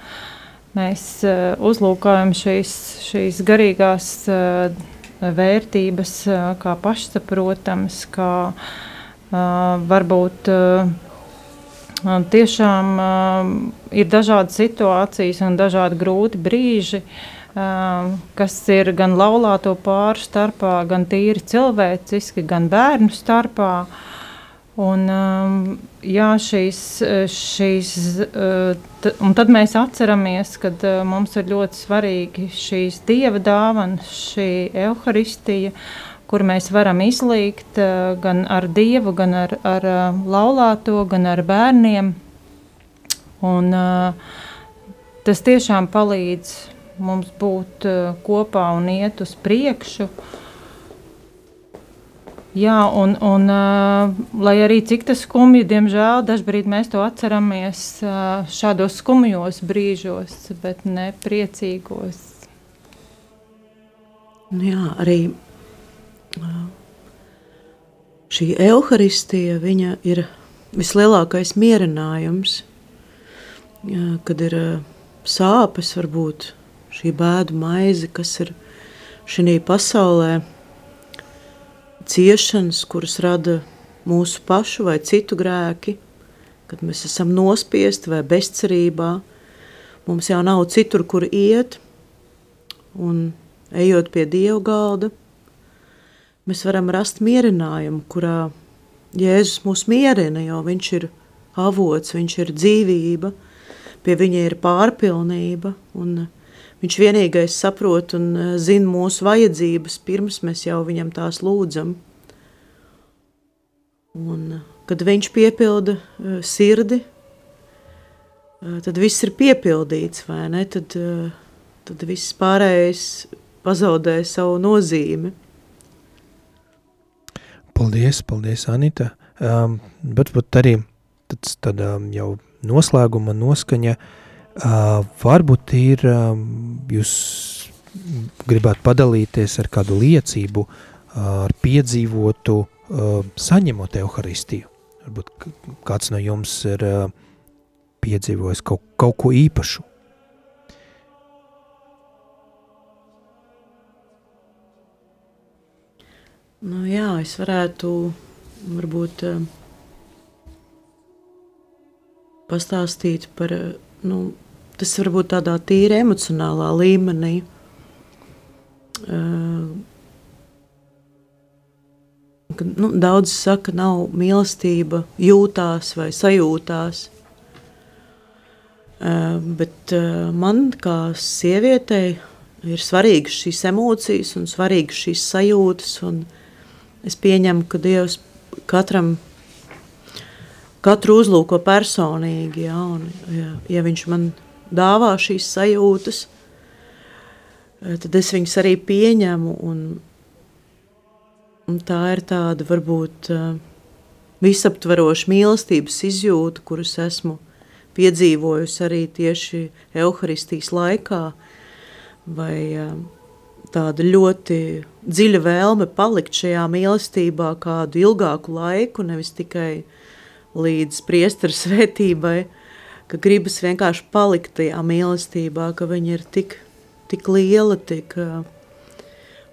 mēs uh, uzlūkojam šīs, šīs garīgās uh, vērtības kā pašsaprotams, kā varbūt tiešām ir dažādas situācijas un dažādi grūti brīži, kas ir gan laulāto pāru starpā, gan tīri cilvēciski, gan bērnu starpā. Un, jā, šīs, šīs, un tad mēs atceramies, ka mums ir ļoti svarīgi šīs dieva dāvanas, šī evaharistija, kur mēs varam izlīgt gan ar dievu, gan ar, ar laulāto, gan ar bērniem. Un, tas tiešām palīdz mums būt kopā un iet uz priekšu. Jā, un, un lai arī cik tas skumji, diemžēl, dažkārt mēs to atceramies šādos skumjos brīžos, bet ne priecīgos. Jā, arī šī evaharistija ir vislielākais mierinājums, kad ir sāpes, varbūt šī bēdu maize, kas ir šajā pasaulē ciešanas, kuras rada mūsu pašu vai citu grēki, kad mēs esam nospiesti vai bezcerībā, mums jau nav citur, kur iet, un ejot pie Dieva galda, mēs varam rast mierinājumu, kurā Jēzus mūs mierina, jo viņš ir avots, viņš ir dzīvība, pie viņa ir pārpilnība, Viņš vienīgais saprot un eh, zina mūsu vajadzības, pirms mēs jau viņam tās lūdzam. Un, eh, kad viņš piepilda uh, sirdi, uh, tad viss ir piepildīts, vai ne? Tad, tad viss pārējais pazaudē savu nozīmi. Paldies, paldies, Anita. Um, bet, bet arī tāds, tad, um, jau noslēguma noskaņa uh, Uh, varbūt ir, um, jūs gribētu padalīties ar kādu liecību, ar piedzīvotu, saņemot evaharistiju. Varbūt kāds no jums ir piedzīvojis kaut, kaut ko īpašu. Nu, jā, es varētu varbūt pastāstīt par, nu, tas varbūt tādā tīri emocionālā līmenī. Uh, ka, nu, daudz saka, nav mīlestība jūtās vai sajūtās. Uh, bet uh, man kā sievietei ir svarīgas šīs emocijas un svarīgas šīs sajūtas. Es pieņemu, ka Dievs katram katru uzlūko personīgi. Ja, un, ja, ja viņš man dāvā šīs sajūtas, tad es viņas arī pieņemu. Un, un tā ir tāda varbūt visaptveroša mīlestības izjūta, kuras esmu piedzīvojusi arī tieši evaharistijas laikā, vai tāda ļoti dziļa vēlme palikt šajā mīlestībā kādu ilgāku laiku, nevis tikai līdz priesteru svētībai, ka gribas vienkārši palikt tajā mīlestībā, ka viņa ir tik, tik liela, tik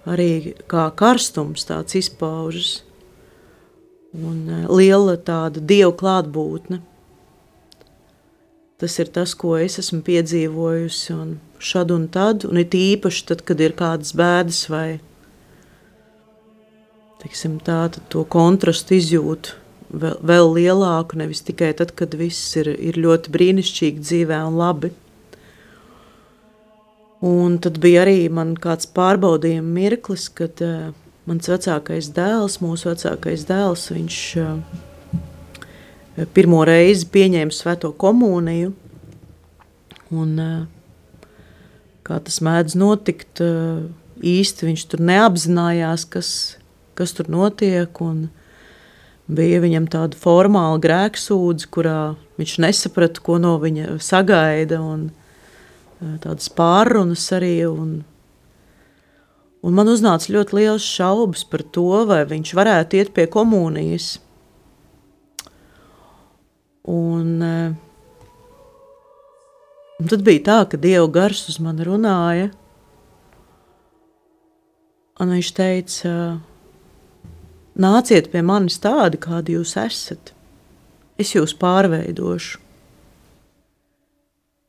arī kā karstums tāds izpaužas un liela tāda dievu klātbūtne. Tas ir tas, ko es esmu piedzīvojusi un šad un tad, un it īpaši tad, kad ir kādas bēdas vai, teiksim tā, to kontrastu izjūtu vēl, vēl lielāku, nevis tikai tad, kad viss ir, ir ļoti brīnišķīgi dzīvē un labi. Un tad bija arī man kāds pārbaudījuma mirklis, kad uh, mans vecākais dēls, mūsu vecākais dēls, viņš uh, pirmo reizi pieņēma svēto komuniju. Un, uh, kā tas mēdz notikt, uh, īsti viņš tur neapzinājās, kas, kas tur notiek. Uh, bija viņam tāda formāla grēksūdze, kurā viņš nesaprata, ko no viņa sagaida, un e, tādas pārunas arī. Un, un man uznāca ļoti liels šaubas par to, vai viņš varētu iet pie komunijas. Un, e, un tad bija tā, ka Dieva gars uz mani runāja, un viņš teica, Nāciet pie manis tādi, kādi jūs esat. Es jūs pārveidošu.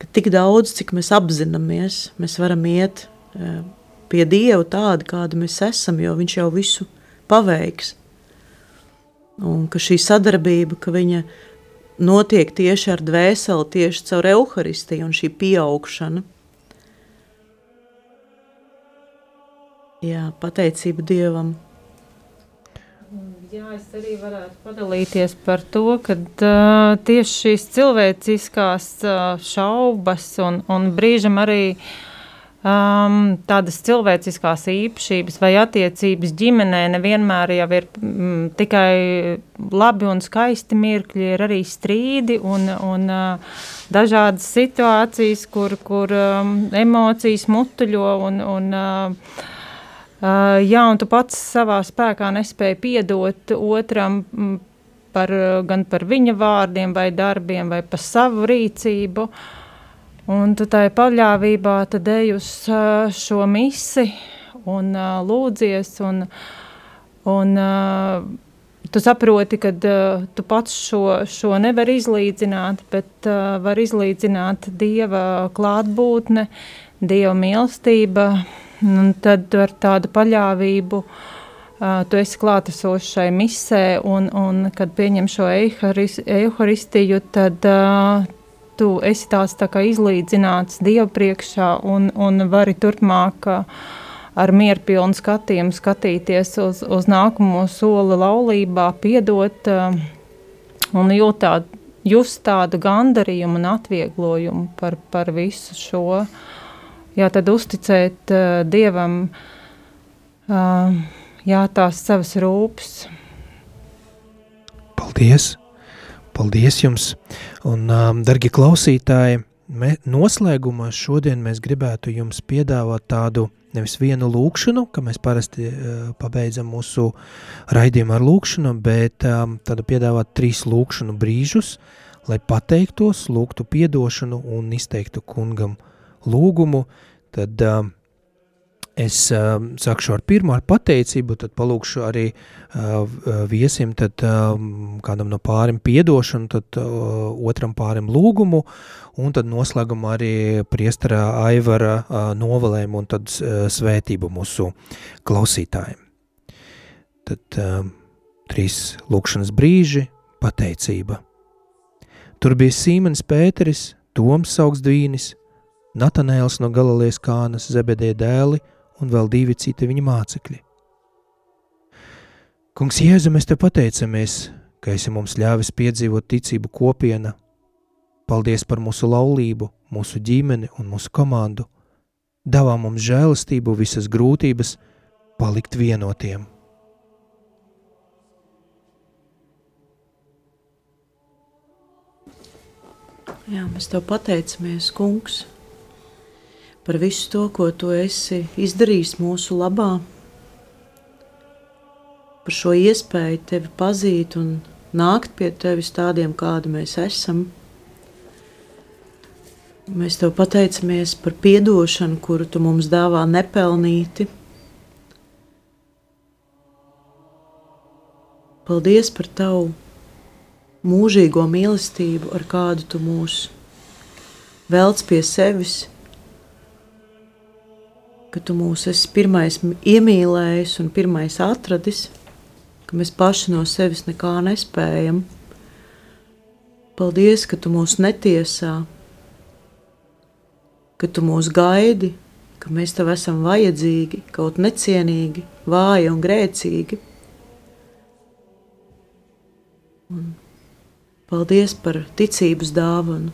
Ka tik daudz, cik mēs apzināmies, mēs varam iet e, pie Dieva tādi, kādi mēs esam, jo Viņš jau visu paveiks. Un ka šī sadarbība, ka viņa notiek tieši ar dvēseli, tieši caur evaharistiju un šī pieaugšana. Jā, pateicība Dievam. Jā, es arī varētu padalīties par to, ka uh, tieši šīs cilvēciskās uh, šaubas un, un brīžam arī um, tādas cilvēciskās īpašības vai attiecības ģimenē nevienmēr jau ir mm, tikai labi un skaisti mirkļi, ir arī strīdi un, un uh, dažādas situācijas, kur, kur um, emocijas mutuļo un, un uh, Uh, jā, un tu pats savā spēkā nespēji piedot otram par, gan par viņa vārdiem vai darbiem, vai par savu rīcību. Un tu tai paļāvībā tad ej uz šo misi un lūdzies, un, un tu saproti, ka tu pats šo, šo nevar izlīdzināt, bet var izlīdzināt Dieva klātbūtne, Dieva mīlestība, Un tad ar tādu paļāvību uh, tu esi klātesošs šai misē, un, un kad pieņem šo evaharistiju, tad uh, tu esi tās tā kā izlīdzināts Dieva priekšā un, un vari turpmāk uh, ar mierpilnu skatījumu skatīties uz, uz nākamo soli laulībā, piedot uh, un jūtāt, just tādu gandarījumu un atvieglojumu par, par visu šo jā, tad uzticēt uh, Dievam uh, jā, tās savas rūpes. Paldies! Paldies jums! Un, um, dargi klausītāji, me, noslēgumā šodien mēs gribētu jums piedāvāt tādu nevis vienu lūkšanu, ka mēs parasti uh, pabeidzam mūsu raidījumu ar lūkšanu, bet um, tad piedāvāt trīs lūkšanu brīžus, lai pateiktos, lūgtu piedošanu un izteiktu kungam lūgumu. Tad um, Es uh, sākšu ar pirmo, ar pateicību, tad palūkšu arī uh, viesim, tad um, kādam no pārim piedošanu, tad uh, otram pārim lūgumu, un tad noslēgumā arī priestara Aivara uh, novalēm un tad uh, svētību mūsu klausītājiem. Tad uh, trīs lūkšanas brīži, pateicība. Tur bija Sīmenis Pēteris, Toms Augsdvīnis, Natanēls no Galilējas kānas, Zebedē dēli – un vēl divi citi viņa mācekļi. Kungs, Jēzu, mēs te pateicamies, ka esi mums ļāvis piedzīvot ticību kopiena. Paldies par mūsu laulību, mūsu ģimeni un mūsu komandu. Davā mums žēlastību visas grūtības, palikt vienotiem. Jā, mēs tev pateicamies, Kungs, par visu to, ko tu esi izdarījis mūsu labā, par šo iespēju tevi pazīt un nākt pie tevis tādiem, kādi mēs esam. Mēs tev pateicamies par atdošanu, kuru tu mums dāvā nepelnīti. Paldies par tavu mūžīgo mīlestību, ar kādu tu mūs velc pie sevis ka tu mūs esi pirmais iemīlējis un pirmais atradis, ka mēs paši no sevis nekā nespējam. Paldies, ka tu mūs netiesā, ka tu mūs gaidi, ka mēs tev esam vajadzīgi, kaut necienīgi, vāji un grēcīgi. Un paldies par ticības dāvanu,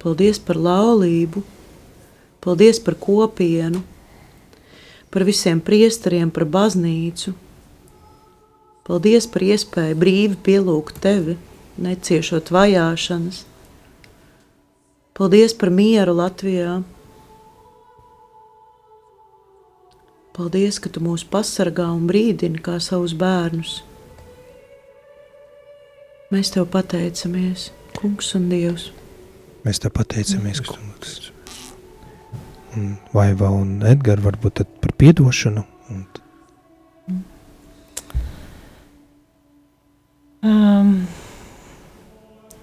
paldies par laulību, paldies par kopienu, par visiem priesteriem, par baznīcu. Paldies par iespēju brīvi pielūgt tevi, neciešot vajāšanas. Paldies par mieru Latvijā. Paldies, ka tu mūs pasargā un brīdini kā savus bērnus. Mēs tev pateicamies, Kungs un Dievs. Mēs tev pateicamies, Kungs. Vaiva un Edgars varbūt par piedošanu. Um,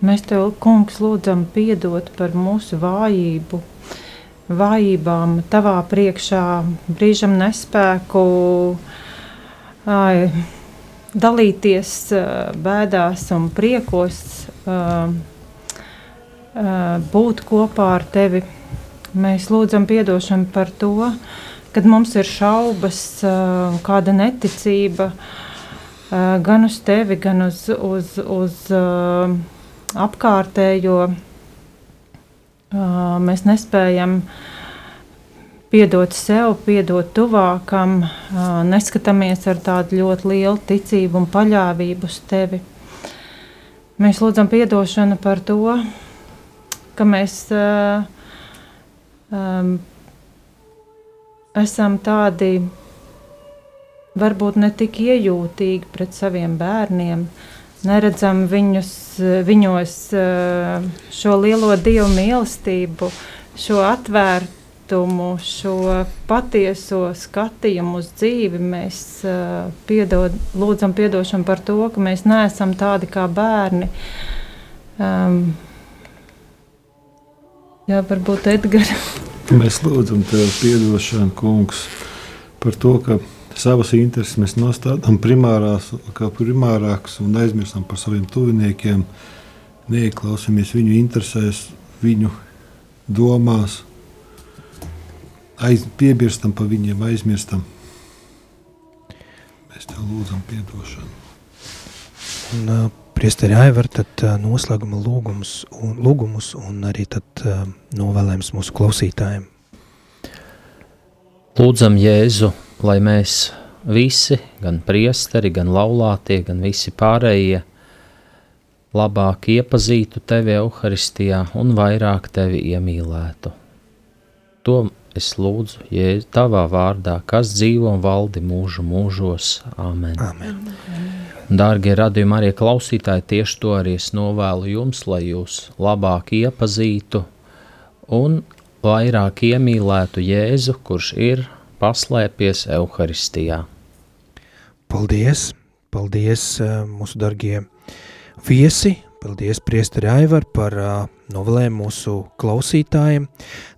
mēs tev, kungs, lūdzam piedot par mūsu vājību, vājībām, tavā priekšā, brīžam nespēku ai, dalīties bēdās un priekos, uh, uh, būt kopā ar tevi Mēs lūdzam atdošanu par to, kad mums ir šaubas, kāda neticība gan uz tevi, gan uz, uz, uz apkārtējo. Mēs nespējam piedot sev, piedot tuvākam, neskatāmies ar tādu ļoti lielu ticību un paļāvību uz tevi. Mēs lūdzam atdošanu par to, ka mēs uh, um, esam tādi varbūt ne tik iejūtīgi pret saviem bērniem, neredzam viņus, viņos uh, šo lielo dievu mīlestību, šo atvērtumu, šo patieso skatījumu uz dzīvi. Mēs uh, piedod, lūdzam atdošanu par to, ka mēs neesam tādi kā bērni. Um, Jā, varbūt Edgars. Mēs lūdzam tev atdošanu, kungs, par to, ka savas intereses mēs nostādām primārās, kā primārākas un aizmirstam par saviem tuviniekiem, neieklausāmies viņu interesēs, viņu domās, aiz, piebirstam par viņiem, aizmirstam. Mēs tev lūdzam atdošanu. Un, uh, Priesteri Aivar, tad noslēguma lūgums un, lūgumus un arī tad novēlējums mūsu klausītājiem. Lūdzam Jēzu, lai mēs visi, gan priesteri, gan laulātie, gan visi pārējie, labāk iepazītu tevi Euharistijā un vairāk tevi iemīlētu. To es lūdzu, Jēzu, tavā vārdā, kas dzīvo un valdi mūžu mūžos. Amen. Amen. Dārgie radījumi, arī klausītāji, tieši to arī es novēlu jums, lai jūs labāk iepazītu un vairāk iemīlētu Jēzu, kurš ir paslēpies Euharistijā. Paldies! Paldies uh, mūsu dargie viesi! Paldies, Priesteri Aivar, par uh, novelēm mūsu klausītājiem.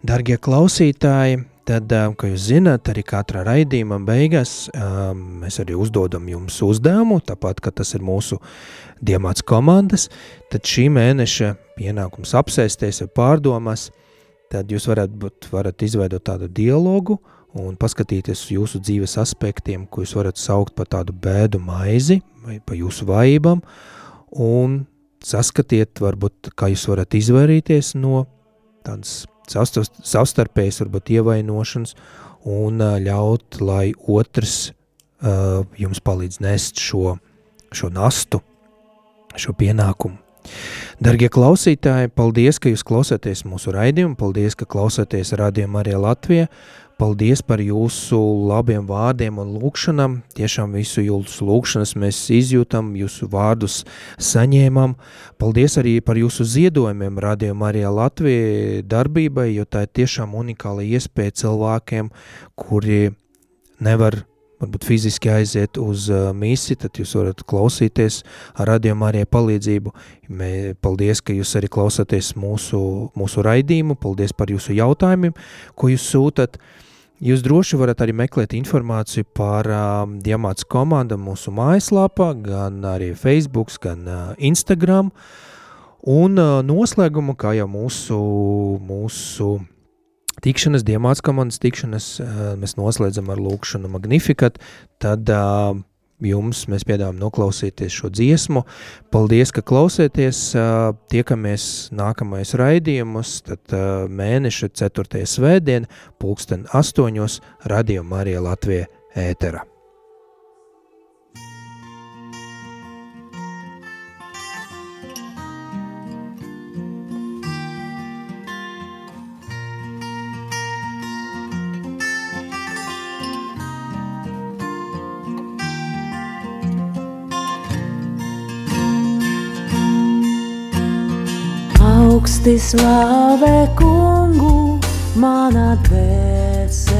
Dargie klausītāji, tad, uh, kā jūs zināt, arī katrā raidījuma beigās uh, mēs arī uzdodam jums uzdevumu, tāpat, ka tas ir mūsu diemāts komandas, tad šī mēneša pienākums apsēsties vai pārdomās, tad jūs varat, būt, varat izveidot tādu dialogu un paskatīties uz jūsu dzīves aspektiem, ko jūs varat saukt par tādu bēdu maizi vai pa jūsu vaibam, un saskatiet, varbūt, kā jūs varat izvairīties no tādas savstarpējas, varbūt ievainošanas un ļaut, lai otrs uh, jums palīdz nest šo, šo nastu, šo pienākumu. Dargie klausītāji, paldies, ka jūs klausāties mūsu raidījumu, paldies, ka klausāties radījumu arī Latvijā, Paldies par jūsu labiem vārdiem un lūkšanām. Tiešām visu jūsu lūkšanas mēs izjūtam, jūsu vārdus saņēmam. Paldies arī par jūsu ziedojumiem Radio Marijā Latvijai darbībai, jo tā ir tiešām unikāla iespēja cilvēkiem, kuri nevar varbūt fiziski aiziet uz uh, misi, tad jūs varat klausīties ar Radio Marijai palīdzību. Mē, paldies, ka jūs arī klausāties mūsu, mūsu raidījumu, paldies par jūsu jautājumiem, ko jūs sūtat. Uh, Jūs droši varat arī meklēt informāciju par uh, Diamāts komandu mūsu mājaslapā, gan arī Facebook, gan uh, Instagram. Un uh, noslēgumu, kā jau mūsu, mūsu tikšanas, Diamāts komandas tikšanas, uh, mēs noslēdzam ar lūkšanu Magnificat, tad uh, jums mēs piedāvājam noklausīties šo dziesmu. Paldies, ka klausieties. Tiekamies nākamais raidījumus, tad mēneša 4. svētdien, pulksten 8. Radio Marija Latvija ētera. Augsti slavē kungu, mana dvēsele.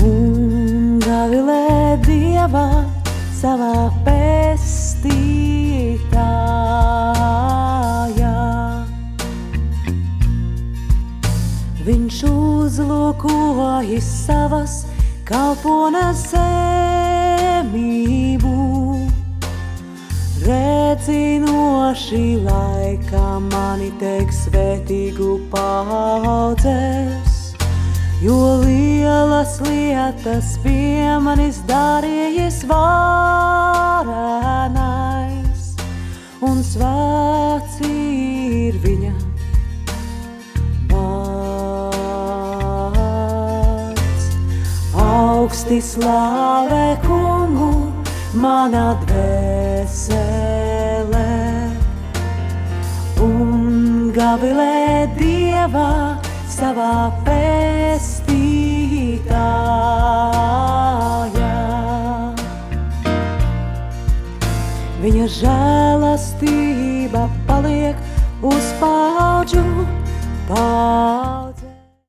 Un gavilē dievā savā pestītājā. Viņš uzlūkojas savas kalponas zemību Redzinoši laikā mani teiks svētīgu paudzes, jo lielas lietas pie manis darījies vārenais, un svēts ir viņa vārds. Augsti slāvē kungu, mana dvēsele gavilē dievā savā pestītājā. Viņa žēlastība paliek uz paudžu paudžu.